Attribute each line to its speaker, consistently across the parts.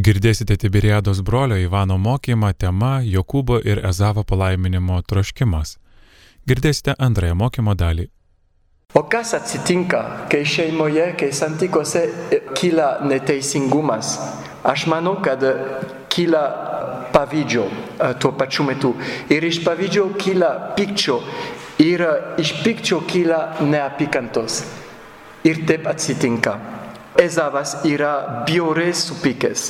Speaker 1: Girdėsite Tiberiados brolio Ivano mokymą tema Jokūbo ir Ezavo palaiminimo troškimas. Girdėsite antrąją mokymo dalį.
Speaker 2: O kas atsitinka, kai šeimoje, kai santykose kyla neteisingumas? Aš manau, kad kyla pavydžio tuo pačiu metu. Ir iš pavydžio kyla pykčio. Ir iš pykčio kyla neapykantos. Ir taip atsitinka. Ezavas yra bjauriai supykęs.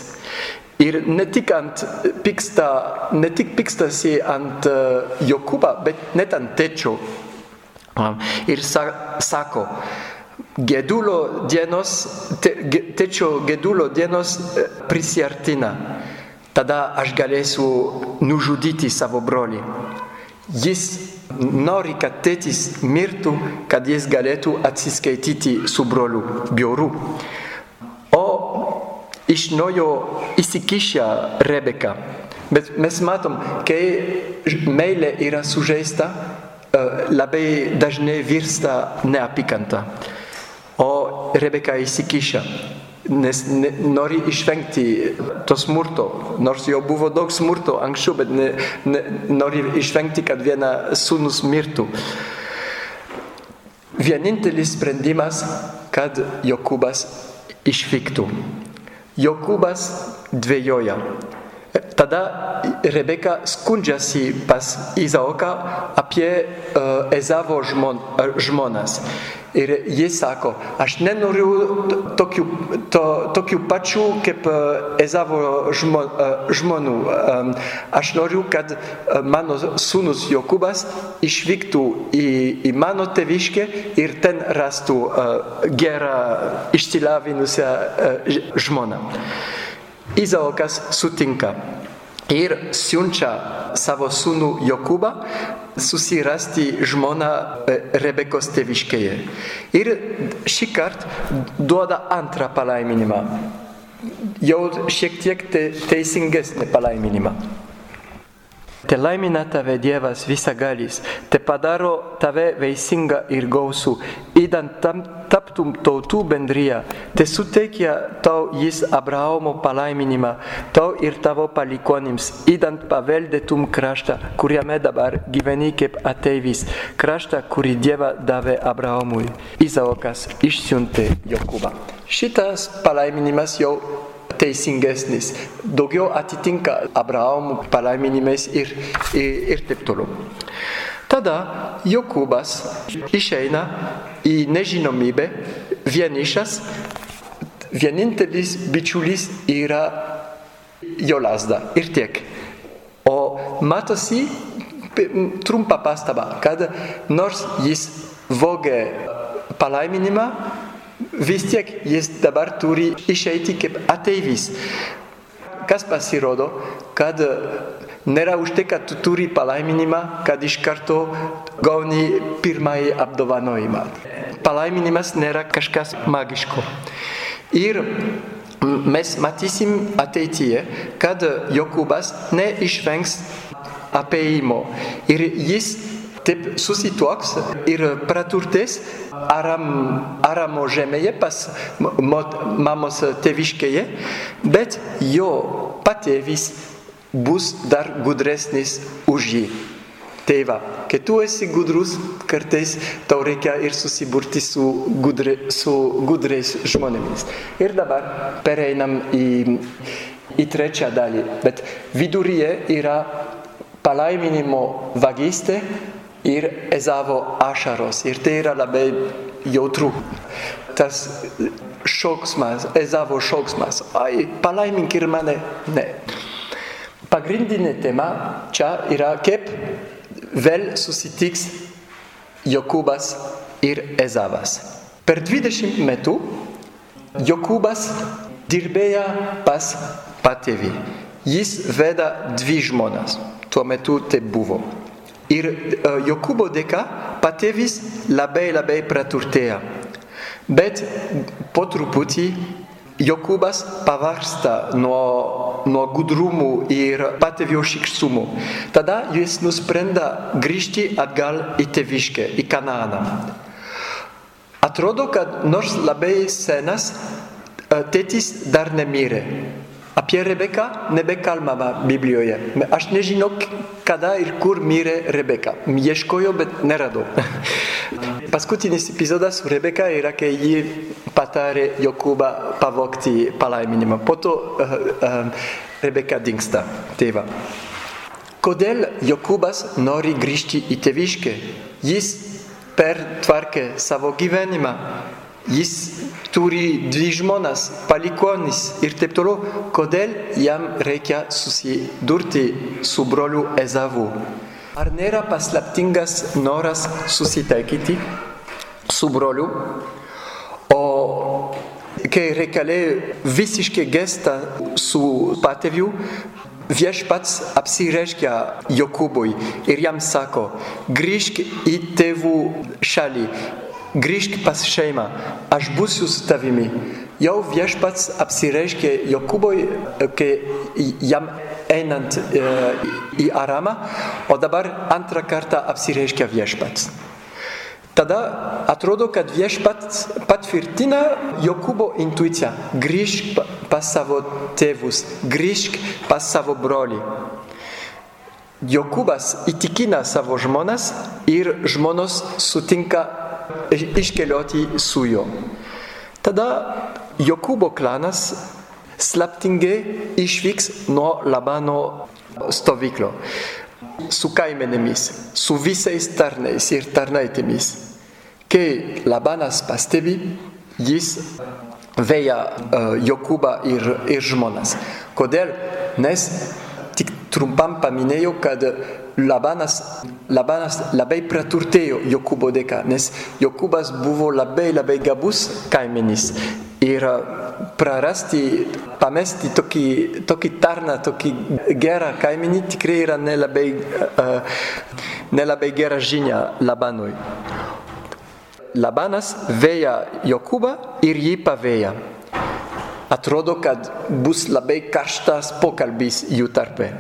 Speaker 2: Ir ne tik, ant piksta, ne tik pikstasi ant uh, Jokūbą, bet net ant tečio. Um, ir sa sako, gedulo dienos, te, tečio gedulo dienos prisiartina. Tada aš galėsiu nužudyti savo brolį. Jis nori, kad tėtis mirtų, kad jis galėtų atsiskaityti su broliu bjauru. O iš naujo įsikišia Rebeka. Bet mes matom, kai meilė yra sužeista, labai dažnai virsta neapykanta. O Rebeka įsikišia nes ne, nori išvengti to smurto, nors jau buvo daug smurto anksčiau, bet ne, ne, nori išvengti, kad viena sūnus mirtų. Vienintelis sprendimas, kad Jokūbas išvyktų. Jokūbas dvėjoja. Tada Rebeka skundžiasi pas Izaoką apie uh, Ezavo žmon, uh, žmonas. Ir jis sako, aš nenoriu tokių, to, tokių pačių kaip Ezavo žmo, žmonų. Aš noriu, kad mano sūnus Jokūbas išvyktų į, į mano teviškę ir ten rastų gerą išsilavinusią žmoną. Izaokas sutinka ir siunčia savo sūnų Jokūbą susirasti žmoną Rebekos teviškėje. Ir šį kartą duoda antrą palaiminimą. Jau šiek tiek te, teisingesnį palaiminimą. Te laimina tave Dievas visagalis, te padaro tave veisingą ir gausų, įdant tam taptum tautų bendryje, te suteikia tau jis Abraomo palaiminimą, tau ir tavo palikonims, įdant paveldėtum kraštą, kuriame dabar gyveni kaip ateivis, kraštą, kurį Dieva davė Abraomui. Izaokas išsiuntė Jokūbą. Šitas palaiminimas jau teisingesnis, daugiau atitinka Abraomo palaiminimais ir, ir, ir taip toliau. Tada Jokūbas išeina į nežinomybę, vienišas, vienintelis bičiulis yra jo lasda ir tiek. O matosi trumpa pastaba, kad nors jis vogė palaiminimą, vis tiek jis dabar turi išeiti kaip ateivis. Kas pasirodo, kad nėra už tai, kad tu turi palaiminimą, kad iš karto gauni pirmąjį apdovanojimą. Palaiminimas nėra kažkas magiško. Ir mes matysim ateityje, kad Jokūbas neišvengs apėjimo. Ir jis taip susituoks ir praturtės Aram, Aramo žemėje pas mamos tėviškėje, bet jo patėvis bus dar gudresnis už jį. Tėva, kai tu esi gudrus, kartais tau reikia ir susiburti su, gudre, su gudrais žmonėmis. Ir dabar pereinam į, į trečią dalį, bet viduryje yra palaiminimo vagystė ir Ezavo ašaros. Ir tai yra labai jautru. Tas šauksmas, Ezavo šauksmas. Ai, palaimink ir mane. Ne. Pagrindinė tema čia yra kaip vėl susitiks Jokūbas ir Ezavas. Per 20 metų Jokūbas dirbėjo pas patėvį. Jis veda dvi žmonas. Tuo metu tai buvo. Ir uh, Jokūbo dėka patėvis labai labai praturtėja. Bet po truputį Jokūbas pavarsta nuo, nuo gudrumų ir patėvio šikštumų. Tada jis nusprenda grįžti atgal į tėviškę, į Kanaaną. Atrodo, kad nors labai senas, tėtis dar nemirė. Apie Rebeka nebekalbama Biblijoje. Aš nežinau, kada ir kur mirė Rebeka. Ieškojau, bet neradau. Paskutinis epizodas su Rebeka yra, kai ji patarė Jokūbą pavogti palaiminimą. Po to uh, uh, Rebeka dingsta, tėva. Kodėl Jokūbas nori grįžti į tėviškę? Jis pertvarkė savo gyvenimą. Jis turi dvi žmonas, palikonis ir taip toliau. Kodėl jam reikia susidurti su broliu Ezavu? Ar nėra paslaptingas noras susitaikyti su broliu? O kai reikalė visiškai gestą su patėviu, viešpats apsireiškia Jokūbui ir jam sako, grįžk į tėvų šalį, grįžk pas šeimą, aš būsiu su tavimi. Jau viešpats apsireiškė Jokūbui, kai jam einant į Aramą, o dabar antrą kartą apsireiškia viešpats. Tada atrodo, kad viešpats patvirtina Jokūbo intuiciją. Grįžk pas savo tėvus, grįžk pas savo brolį. Jokūbas įtikina savo žmonas ir žmonos sutinka iškelioti su juo. Tada Jokūbo klanas slaptingai išvyks nuo Labano stovyklo su kaimenėmis, su visais tarnais ir tarnaitėmis. Kai Labanas pastebi, jis veja uh, Jokūbą ir, ir žmonas. Kodėl? Nes trumpam paminėjau, kad Labanas, Labanas labai praturtėjo Jokūbo dėka, nes Jokūbas buvo labai labai gabus kaimenis ir prarasti, pamesti tokį, tokį tarną, tokį gerą kaimenį tikrai yra nelabai, uh, nelabai gera žinia Labanui. Labanas veja Jokūbą ir jį paveja. Atrodo, kad bus labai karštas pokalbis jų tarpe.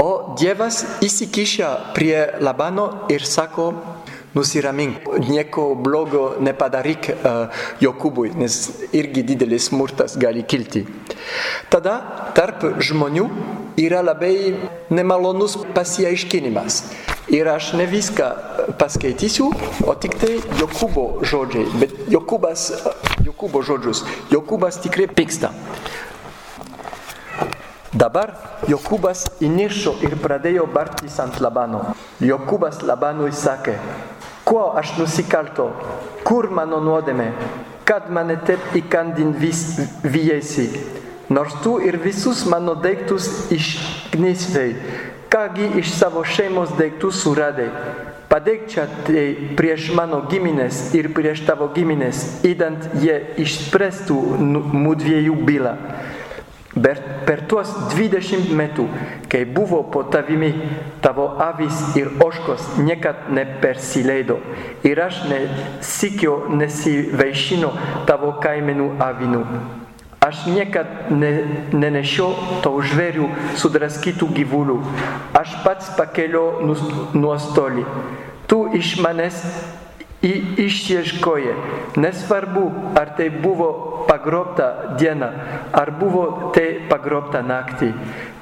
Speaker 2: O Dievas įsikiša prie Labano ir sako, nusiramink, nieko blogo nepadaryk uh, Jokūbui, nes irgi didelis smurtas gali kilti. Tada tarp žmonių yra labai nemalonus pasiaiškinimas. Ir aš ne viską paskaitysiu, o tik tai Jokūbo žodžiai, bet Jokūbas, Jokūbo žodžius. Jokūbas tikrai pyksta. Dabar Jokūbas įniršo ir pradėjo bartis ant Labano. Jokūbas Labanui sakė, kuo aš nusikalto, kur mano nuodėmė, kad mane taip įkandin vis vijėsi, nors tu ir visus mano daiktus išknisvei, kągi iš savo šeimos daiktų suradai. Padėk čia tai prieš mano giminės ir prieš tavo giminės, įdant jie išspręstų mūdviejų bylą. Per, per tuos 20 metų, kai buvo po tavimi, tavo avis ir oškos niekad nepersileido ir aš nesikio nesivaišino tavo kaimenų avinų. Aš niekad ne, nenešiau tau žvėrių sudraskytų gyvulių. Aš pats pakeliu nuostolį. Tu iš manęs išieškoji. Nesvarbu, ar tai buvo pagrobta diena, ar buvo tai pagrobta naktį.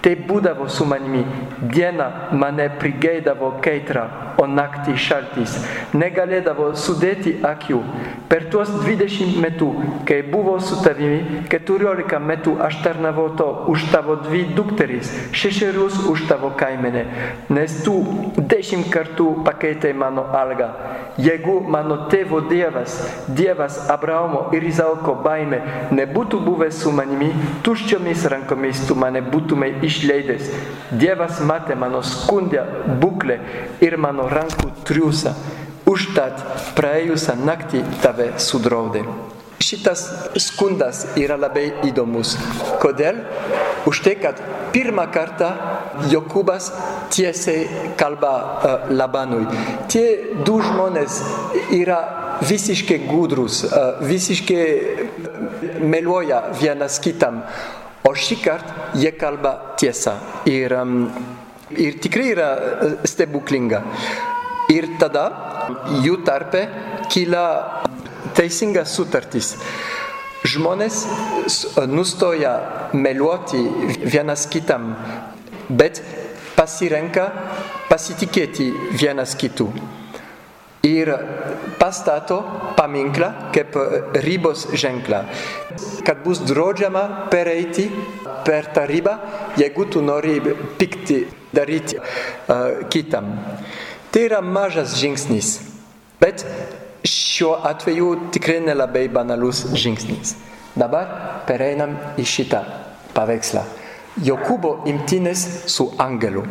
Speaker 2: Tai būdavo su manimi. Diena mane prigeidavo kaitra, o naktį šaltis. Negalėdavo sudėti akių. Per tuos 20 metų, kai buvo su tavimi, 14 metų aš tarnavau to už tavo dvi dukteris, šešerius už tavo kaimenę, nes tu dešimt kartų pakeitai mano algą. Jeigu mano tėvo Dievas, Dievas Abraomo ir Izaoko baime nebūtų buvęs su manimi, tuščiomis rankomis tu mane būtumai išleidęs. Dievas matė mano skundę būklę ir mano rankų triūsą. Užtat praėjusią naktį tave sudraudė. Šitas skundas yra labai įdomus. Kodėl? Už tai, kad pirmą kartą Jokūbas tiesiai kalba uh, Labanui. Tie du žmonės yra visiškai gudrus, uh, visiškai meluoja vienas kitam. O šį kartą jie kalba tiesą. Ir, um, ir tikrai yra stebuklinga. Ir tada jų tarpe kyla teisinga sutartis. žmonės nustoja meluoti vienas kitam, bet pasirenka pasitikėti vienas kitų. Ir pastato paminklą kaip ribos ženklą, kad bus draudžiama pereiti per tą ribą, jeigu tu nori pikti daryti uh, kitam. Tai yra mažas žingsnis, bet šiuo atveju tikrai nelabai banalus žingsnis. Dabar pereinam į šitą paveikslą. Jokūbo imtinės su angelu.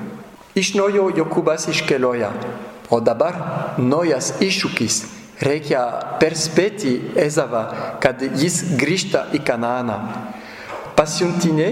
Speaker 2: Iš naujo Jokūbas iškelioja, o dabar naujas iššūkis. Reikia perspėti Ezavą, kad jis grįžta į Kanaaną. Pasiuntinė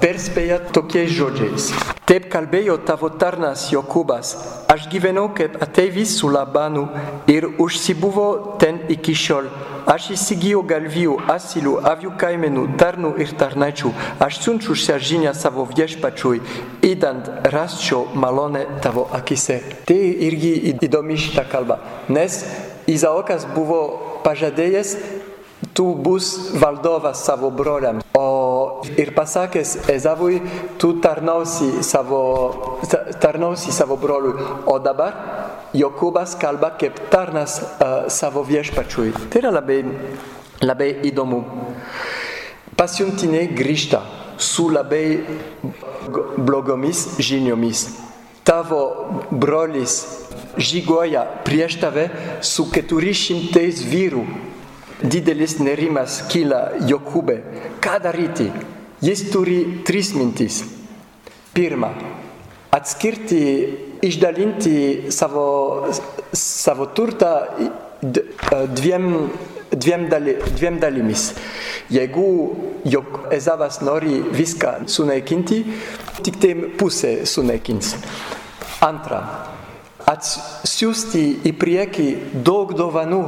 Speaker 2: perspėja tokiais žodžiais. Taip kalbėjo tavo tarnas Jokūbas, aš gyvenau kaip ateivis su Labanu ir užsibuvo ten iki šiol. Aš įsigijau galvijų, asilų, avių kaimenų, tarnų ir tarnaičių. Aš siunčiu šią žinią savo viešpačiui, įdant rasčio malonę tavo akise. Tai irgi įdomi šitą kalbą, nes Izaokas buvo pažadėjęs, tu bus valdovas savo broliams. O ir pasakęs Ezavui, tu tarnausi savo, tarnausi savo broliui. O dabar Jokūbas kalba kaip tarnas uh, savo viešpačiui. Tai yra labai, labai įdomu. Pasiuntinė grįžta su labai blogomis žiniomis. Tavo brolis žygoja prieš tave su keturi šimtais vyrų didelis nerimas kyla Jokūbe. Ką daryti? Jis turi tris mintis. Pirma, atskirti, išdalinti savo, savo turtą dviem, dviem, dali, dviem dalimis. Jeigu jok Ezavas nori viską sunaikinti, tik tai pusę sunaikins. Antra, atsiųsti į priekį daug dovanų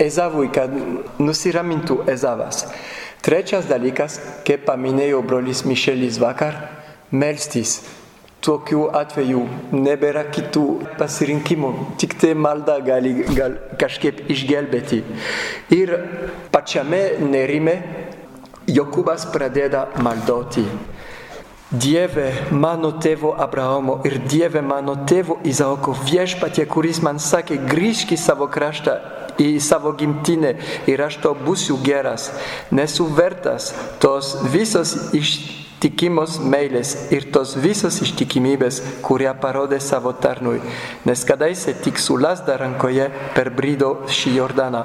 Speaker 2: Ezavui, kad nusiramintų Ezavas. Trečias dalykas, kaip paminėjo brolis Mišelis vakar, melstis. Tokiu atveju nebėra kitų pasirinkimų, tik tai malda gali gal, kažkaip išgelbėti. Ir pačiame nerime Jokūbas pradeda maldoti. Dieve mano tėvo Abraomo ir Dieve mano tėvo Izaoko viešpatie, kuris man sakė, grįžk į savo kraštą, į savo gimtinę ir aš to būsiu geras, nesu vertas tos visos ištikimos meilės ir tos visos ištikimybės, kurią parodė savo tarnui, nes kadaise tik su lasda rankoje perbrido šį Jordaną,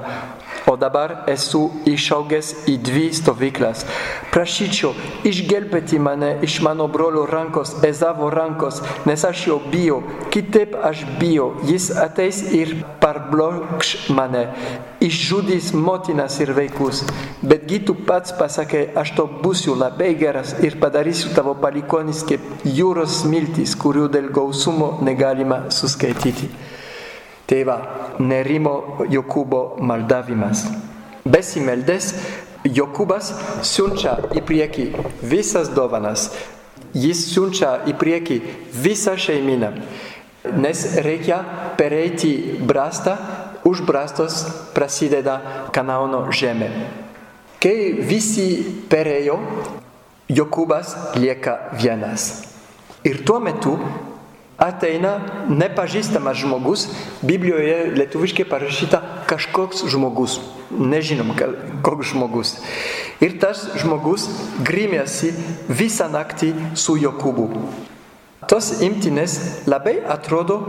Speaker 2: o dabar esu išaugęs į dvi stovyklas. Prašyčiau, išgelbėti mane iš mano brolio rankos, Ezavo rankos, nes aš jo bijau, kitaip aš bijau, jis ateis ir parblokš mane, išžudys motinas ir vaikus. Betgi tu pats pasakė, aš to būsiu labai geras ir padarysiu tavo palikonis kaip jūros smiltis, kurių dėl gausumo negalima suskaityti. Tai va, nerimo Jokūbo maldavimas. Besimeldės, Jokūbas siunčia į priekį visas dovanas. Jis siunčia į priekį visą šeiminą. Nes reikia pereiti brastą, už brastos prasideda Kanaono žemė. Kai visi perėjo, Jokūbas lieka vienas. Ir tuo metu ateina nepažįstamas žmogus, Biblijoje lietuviškai parašyta kažkoks žmogus, nežinom koks žmogus. Ir tas žmogus grimėsi visą naktį su Jokūbu. Tos imtinės labai atrodo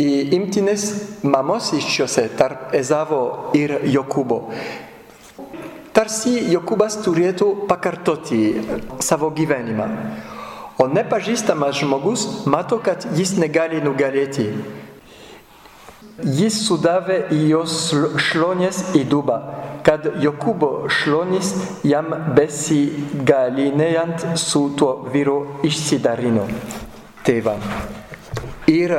Speaker 2: į imtinės mamos iščiose tarp Ezavo ir Jokūbo. Tarsi Jokūbas turėtų pakartoti savo gyvenimą. O nepažįstamas žmogus mato, kad jis negali nugalėti. Jis sudavė į jos šlonės įdubą, kad Jokūbo šlonis jam besigalinėjant su tuo vyru išsidarino. Tėva. Ir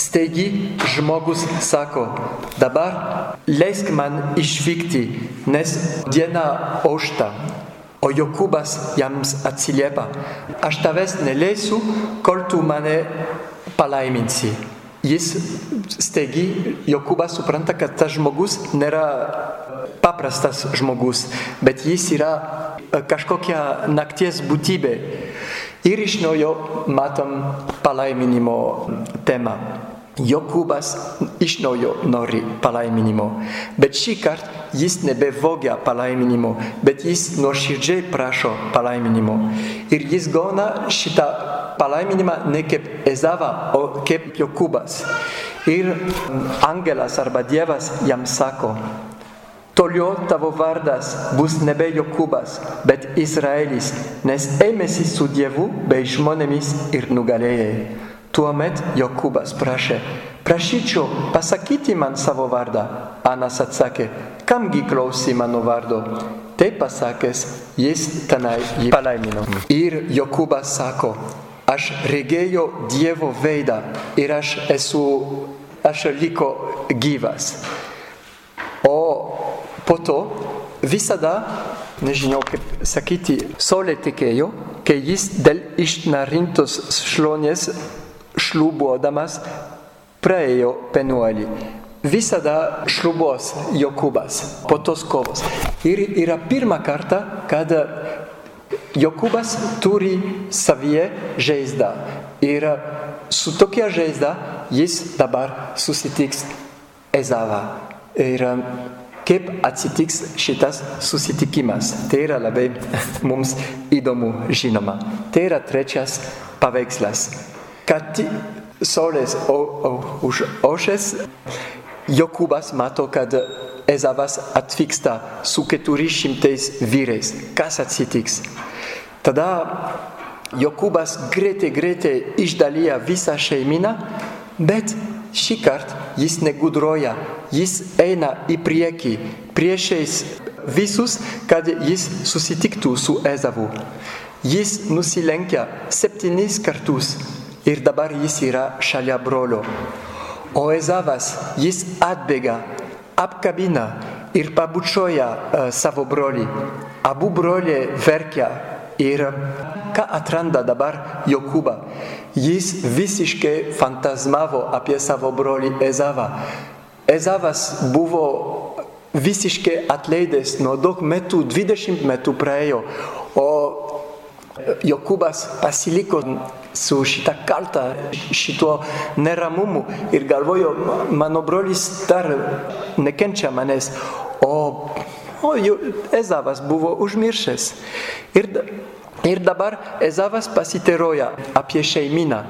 Speaker 2: staigi žmogus sako, dabar leisk man išvykti, nes diena aušta. O Jokūbas jiems atsiliepia, aš tavęs neleisiu, kol tu mane palaiminsi. jis staigi, Jokūbas supranta, kad tas žmogus nėra paprastas žmogus, bet jis yra kažkokia nakties būtybė. Ir iš naujo matom palaiminimo temą. Jokūbas iš naujo nori palaiminimo, bet šį kartą jis nebevogia palaiminimo, bet jis nuoširdžiai prašo palaiminimo. Ir jis gauna šitą palaiminimą ne kaip Ezava, o kaip Jokūbas. Ir angelas arba Dievas jam sako, Toliau tavo vardas bus nebe Jokūbas, bet Izraelis, nes ėmėsi su Dievu bei žmonėmis ir nugalėjai. Tuomet Jokūbas prašė, prašyčiau pasakyti man savo vardą. Anas atsakė, kamgi klausi mano vardo? Tai pasakęs, jis tenai jį palaimino. Ir Jokūbas sako, aš regėjau Dievo veidą ir aš esu, aš liko gyvas. O po to visada, nežinau kaip sakyti, saulė tekėjo, kai jis dėl išnarintos šlonės šlubuodamas praėjo penuolį. Visada šlubos Jokūbas po tos kovos. Ir yra pirmą kartą, kad Jokūbas turi savyje žaizdą. Ir su tokia žaizda jis dabar susitiks Ezavą. Ir kaip atsitiks šitas susitikimas. Tai yra labai mums įdomu žinoma. Tai yra trečias paveikslas. Kad saulės užošės, Jokūbas mato, kad Ezavas atvyksta su keturi šimtais vyrais. Kas atsitiks? Tada Jokūbas greitai, greitai išdalyja visą šeiminą, bet šį kartą jis negudroja, jis eina į priekį, priešais visus, kad jis susitiktų su Ezavu. Jis nusilenkia septynis kartus ir dabar jis yra šalia brolio. O Ezavas, jis atbėga, apkabina ir pabučioja uh, savo brolį. Abu broliai verkia ir ką atranda dabar Jokūba? Jis visiškai fantasmavo apie savo brolį Ezavą. Ezavas buvo visiškai atleidęs nuo daug metų, 20 metų praėjo, o Jokūbas pasiliko su šitą kaltą, šituo neramumu ir galvojo, mano brolis dar nekenčia manęs, o, o Ezavas buvo užmiršęs. Ir, ir dabar Ezavas pasiteroja apie šeiminą.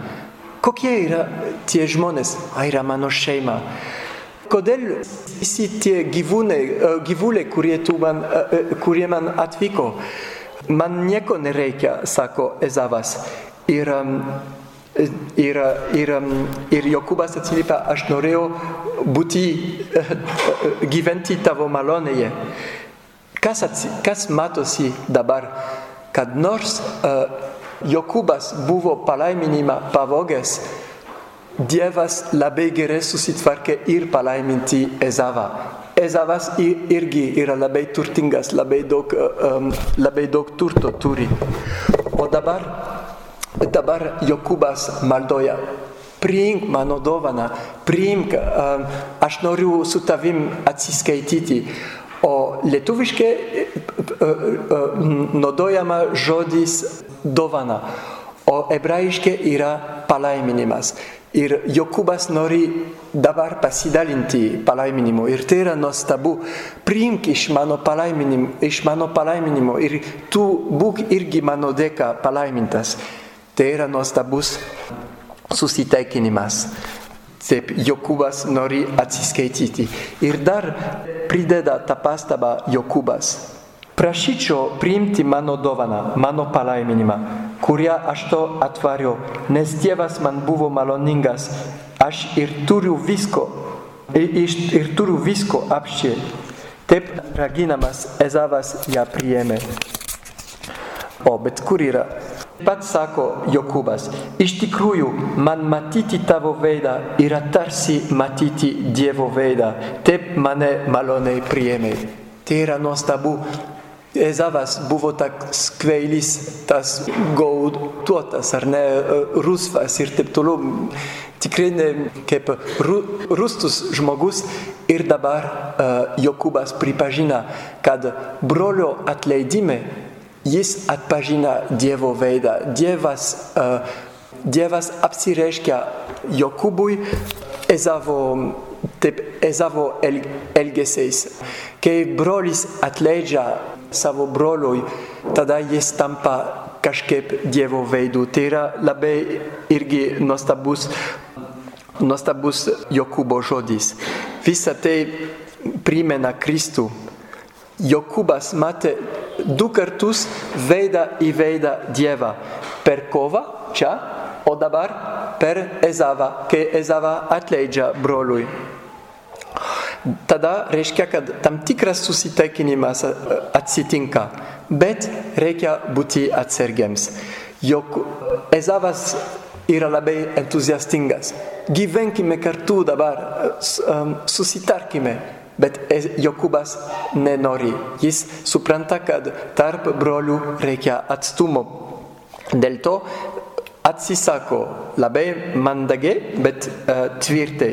Speaker 2: Kokie yra tie žmonės? A yra mano šeima. Kodėl visi tie gyvuliai, kurie, man, kurie man atvyko? Man nieko nereikia, sako Ezavas. Ir, ir, ir, ir Jokūbas atsiliepia, aš norėjau būti, gyventi tavo malonėje. Kas, atsi, kas matosi dabar, kad nors uh, Jokūbas buvo palaiminimą pavogęs, Dievas labai gerai susitvarkė ir palaiminti Ezavą. Ezavas irgi yra labai turtingas, labai daug, um, labai daug turto turi. O dabar dabar Jokūbas maldoja, priimk mano dovaną, priimk, um, aš noriu su tavim atsiskaityti. O lietuviškai uh, uh, naudojama žodis dovana, o hebrajiškai yra palaiminimas. Ir Jokūbas nori dabar pasidalinti palaiminimu. Ir tai yra nuostabu. Priimk iš mano iš mano palaiminimo ir tu būk irgi mano dėka palaimintas. Tai yra nuostabus susiteikinimas. Taip Jokūbas nori atsiskaityti. Ir dar prideda tą pastabą Jokūbas. Prašyčiau priimti mano dovaną, mano palaiminimą, kurią aš to atvariu, nes Dievas man buvo maloningas, aš ir turiu visko, ir, ir turiu visko apščiai. Taip raginamas Ezavas ją priėmė. O, bet kur yra Pats sako Jokūbas, iš tikrųjų man matyti tavo veidą yra tarsi matyti Dievo veidą, taip mane maloniai priėmė. Tai yra nuostabu. Ezavas buvo toks kvailys, tas gauduotas ar ne rusvas ir taip toliau. Tikrai ne kaip ru, rustus žmogus ir dabar uh, Jokūbas pripažina, kad brolio atleidime jis atpažina Dievo veidą. Dievas, uh, dievas apsireiškia Jokūbui Ezavo taip Ezavo el, elgesiais. Kai brolis atleidžia savo broliui, tada jis tampa kažkaip Dievo veidu. Tai yra labai irgi nuostabus, nuostabus Jokūbo žodis. Visa tai primena Kristų. Jokūbas matė du kartus veidą į veidą Dievą. Per kovą čia, o dabar per Ezavą, kai Ezava atleidžia broliui. Tada reiškia, kad tam tikras susitaikinimas atsitinka, bet reikia būti atsargiams. Jok Ezavas yra labai entuziastingas. Gyvenkime kartu dabar, susitarkime. Bet Jokūbas nenori. Jis supranta, kad tarp brolių reikia atstumo. Dėl to atsisako labai mandagiai, bet uh, tvirtai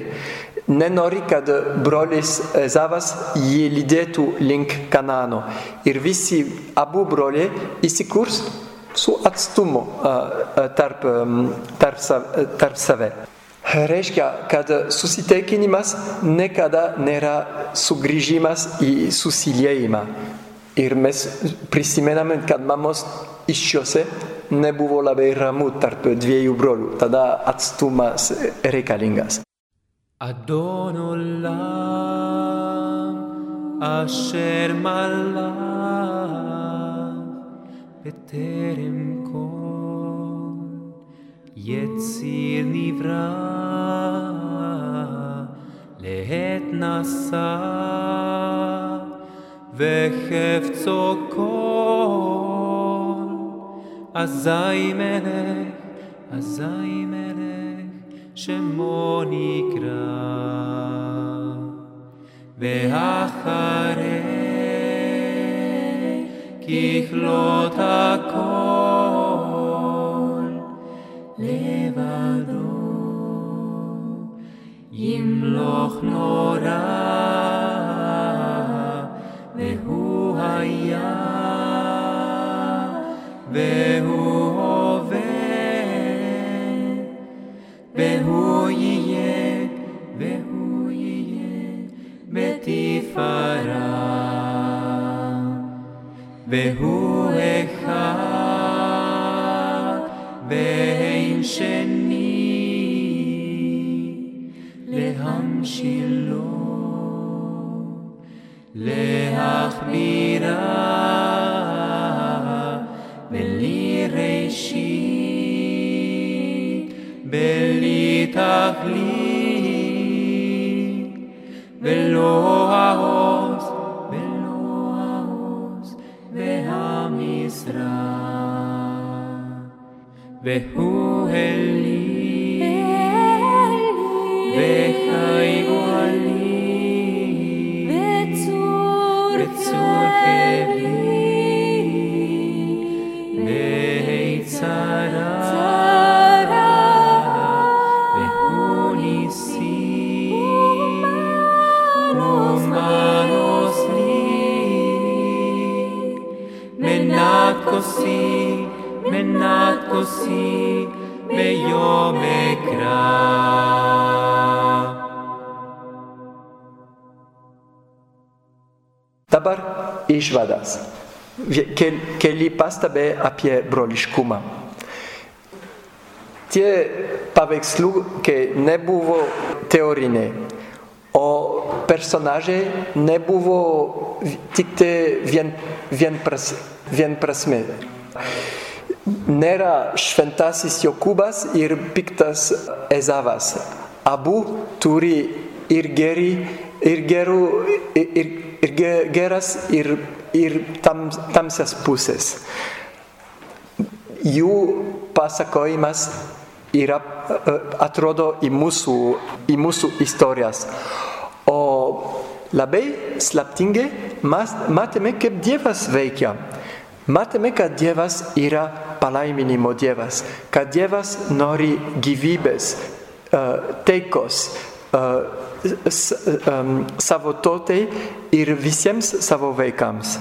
Speaker 2: nenori, kad brolis Ezavas jį lydėtų link Kanano. Ir visi abu broliai įsikurs su atstumu tarp, tarp, tarp save. hereška kada susitekinimaz nekada nera sugrižimas i Ir mes prisimenament kad mamos iščiose nebuvo labai ramu tarp dviejų brolių tada atstumas reikalingas
Speaker 3: Adonolam asher malam, peterim kol Yetzir nivra לעת נשא וחפצו כל אזי מלך אזי מלך שמו נקרא. ואחרי ככלות הכל והוא אחד ואין שני להמשילו להכבירה בלי ראשית בלי תכלית ולא העוז ולא העוז והמשרה והוא אלי così meglio me kra.
Speaker 2: Dabar išvadas, keli pastabė apie broliškumą. Tie paveiksliukai nebuvo teoriniai, o personažai nebuvo tik vien, vien, pras, vien prasme. Nėra šventasis Jokūbas ir piktas Ezavas. Abu turi ir geri, ir gerų, ir, ir ge- geras, ir, ir tam, tamsias pusės. Jų pasakojimas yra, e, atrodo į mūsų, į mūsų istorijas. O labai slaptingai matėme, kaip Dievas veikia. Matėme, kad Dievas yra palaiminimo Dievas, kad Dievas nori gyvybės, taikos, savo tautai ir visiems savo vaikams.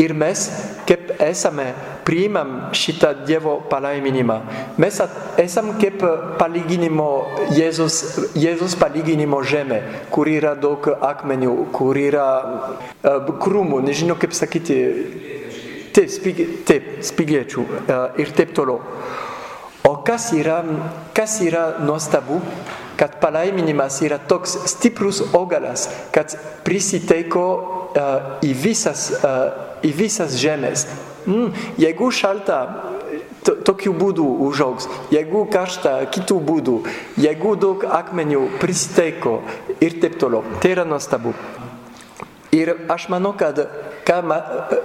Speaker 2: Ir mes, kaip esame, priimam šitą Dievo palaiminimą. Mes esam kaip palyginimo, Jėzus, Jėzus palyginimo žemė, kur yra daug akmenių, kur yra uh, krūmų, nežinau kaip sakyti, taip, spig, taip spigiečių uh, ir taip toliau. O kas yra, kas yra nuostabu, kad palaiminimas yra toks stiprus augalas, kad prisiteiko uh, į, visas, uh, į visas žemės. Mm, jeigu šalta, to, tokiu būdu užaugs, jeigu karšta, kitų būdų, jeigu daug akmenių prisiteiko ir taip toliau. Tai yra nuostabu. Ir aš manau, kad ką, ma-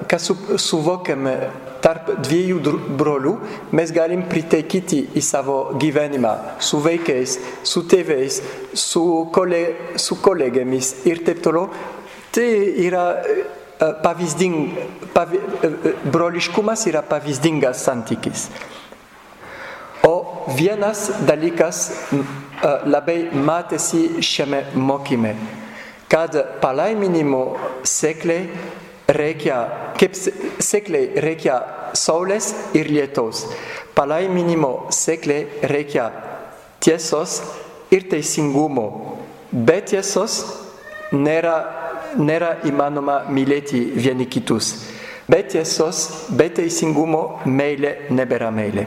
Speaker 2: ką su, suvokiame tarp dviejų dr- brolių, mes galim pritaikyti į savo gyvenimą su vaikais, su tėvais, su, kole, su kolegėmis ir taip toliau. Tai yra e, pavyzding, pavi, e, e, broliškumas yra pavyzdingas santykis. O vienas dalykas m, e, labai matėsi šiame mokyme, kad palaiminimo sekliai reikia, kaip se- sekliai reikia saulės ir lietaus. Palaiminimo sekliai reikia tiesos ir teisingumo. Be tiesos nėra, nėra įmanoma mylėti vieni kitus. Be tiesos, be teisingumo meilė nebėra meilė.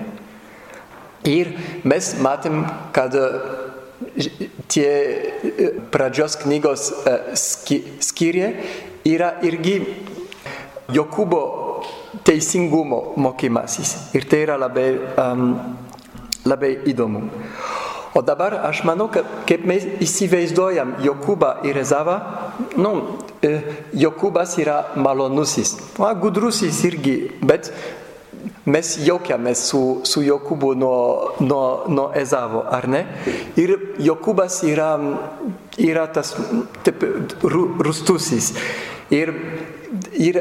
Speaker 2: Ir mes matėm, kad e, tie e, pradžios knygos e, skyriai yra irgi Jokūbo teisingumo mokymasis. Ir tai yra labai, um, labai įdomu. O dabar aš manau, kad kaip mes įsivaizduojam Jokūbą ir Ezavą, nu, e, Jokūbas yra malonusis, o gudrusis irgi, bet mes juokiamės su, su Jokūbu nuo, nuo, nuo Ezavo, ar ne? Ir Jokūbas yra, yra tas taip, ru, rustusis. Ir, ir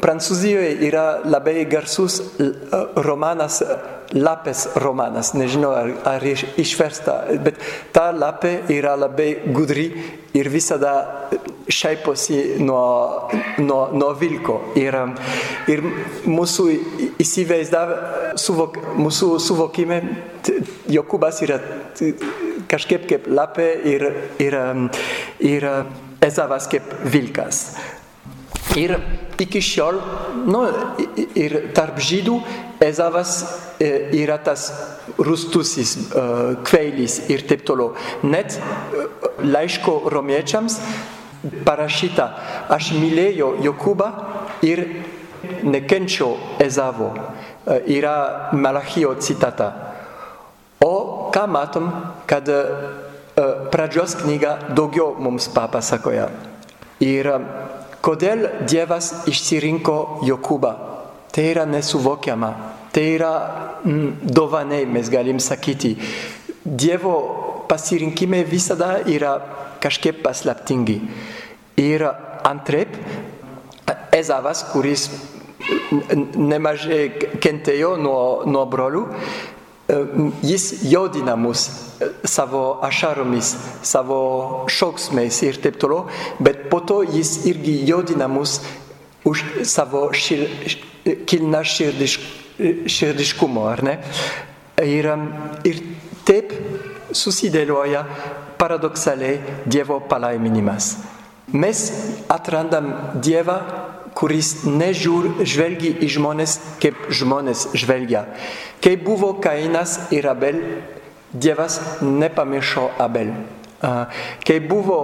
Speaker 2: Prancūzijoje yra labai garsus romanas, lapės romanas, nežinau ar, ar iš- išversta, bet ta lapė yra labai gudri ir visada šaiposi nuo, nuo, nuo vilko. Ir, ir mūsų įsivaizdav, suvok, mūsų suvokime, Jokūbas yra kažkaip kaip lapė ir, ir, ir Ezavas kaip vilkas. Ir iki šiol, nu, ir tarp žydų, Ezavas e, yra tas rustusis, e, kveilis ir taip toliau. Net e, laiško romiečiams parašyta, aš mylėjau Jokūbą ir nekenčiau Ezavo. Yra Malachijo citata. O ką matom, kad pradžios knyga daugiau mums papasakoja. Ir kodėl Dievas išsirinko Jokūbą? Tai yra nesuvokiama. Tai yra mm, dovanai, mes galim sakyti. Dievo pasirinkimai visada yra kažkaip paslaptingi. Ir antraip, Ezavas, kuris nemažai kentėjo nuo, nuo brolių, jis jaudina mus savo ašaromis, savo šauksmais ir taip toliau, bet po to jis irgi jaudina mus už savo šir, kilną širdiš, širdiškumo, ar ne? Ir, ir taip susidėlioja paradoksaliai Dievo palaiminimas. Mes atrandam Dievą, kuris nežiūr žvelgi į žmonės, kaip žmonės žvelgia. Kai buvo Kainas ir Abel, Dievas nepamiršo Abel. A, Kai buvo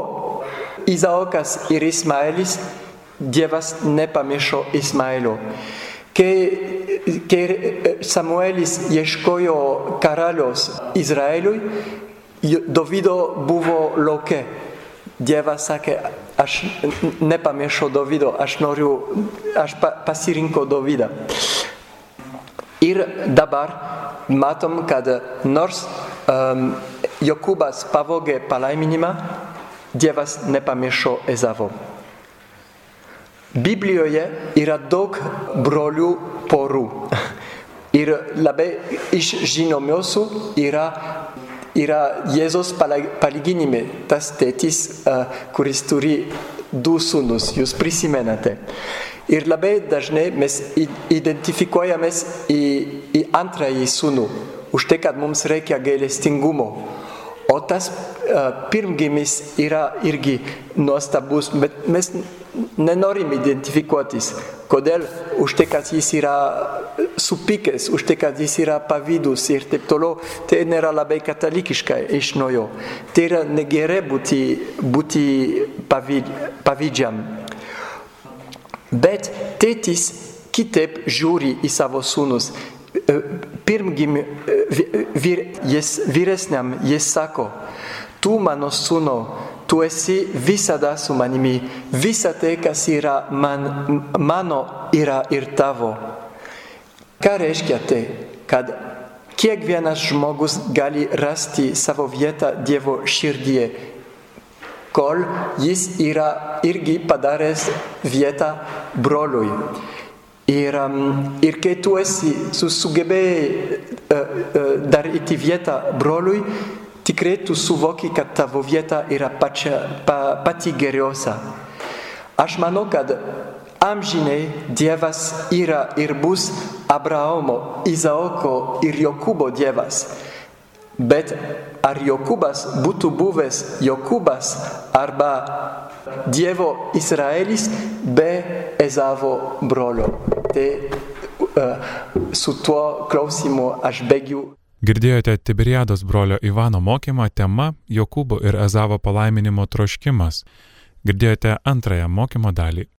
Speaker 2: Izaokas ir Ismaelis, Dievas nepamiršo Ismaelo. Kai, kai Samuelis ieškojo karalios Izraeliui, Dovido buvo lauke. Dievas sakė, aš nepamiršau Dovido, aš noriu, aš pa, pasirinko Dovydą. Ir dabar matom, kad nors um, Jokūbas pavogė palaiminimą, Dievas nepamiršo Ezavo. Biblijoje yra daug brolių porų. Ir labai iš žinomiausių yra, yra Jėzos palyginime, tas tėtis, kuris turi du sūnus, jūs prisimenate. Ir labai dažnai mes identifikuojamės į, į antrąjį sūnų, už tai, kad mums reikia gailestingumo. O tas uh, pirmgimis yra irgi nuostabus, bet mes nenorim identifikuotis. Kodėl? Už tai, kad jis yra supykęs, už tai, kad jis yra pavydus ir taip toliau, tai nėra labai katalikiška iš naujo. Tai yra negerai būti, būti pavyd, pavydžiam. Bet tėtis kitaip žiūri į savo sūnus. Pirmgimi vir, jis, vyresniam jis sako, tu mano sūnau, tu esi visada su manimi, visa tai, kas yra man, mano, yra ir tavo. Ką reiškia tai? Kad kiekvienas žmogus gali rasti savo vietą Dievo širdie, kol jis yra irgi padaręs vietą broliui. Ir, um, ir kai tu esi sugebėjai uh, uh, daryti vietą broliui, tikrai tu suvoki, kad tavo vieta yra pačia, pa, pati geriausia. Aš manau, kad amžinai Dievas yra ir bus Abraomo, Izaoko ir Jokūbo Dievas. Bet ar Jokūbas būtų buvęs Jokūbas arba Dievo Izraelis be Ezavo brolio? Tai uh, su tuo klausimu aš baigiu.
Speaker 1: Girdėjote Tiberiados brolio Ivano mokymą tema Jokūbo ir Ezavo palaiminimo troškimas. Girdėjote antrąją mokymo dalį.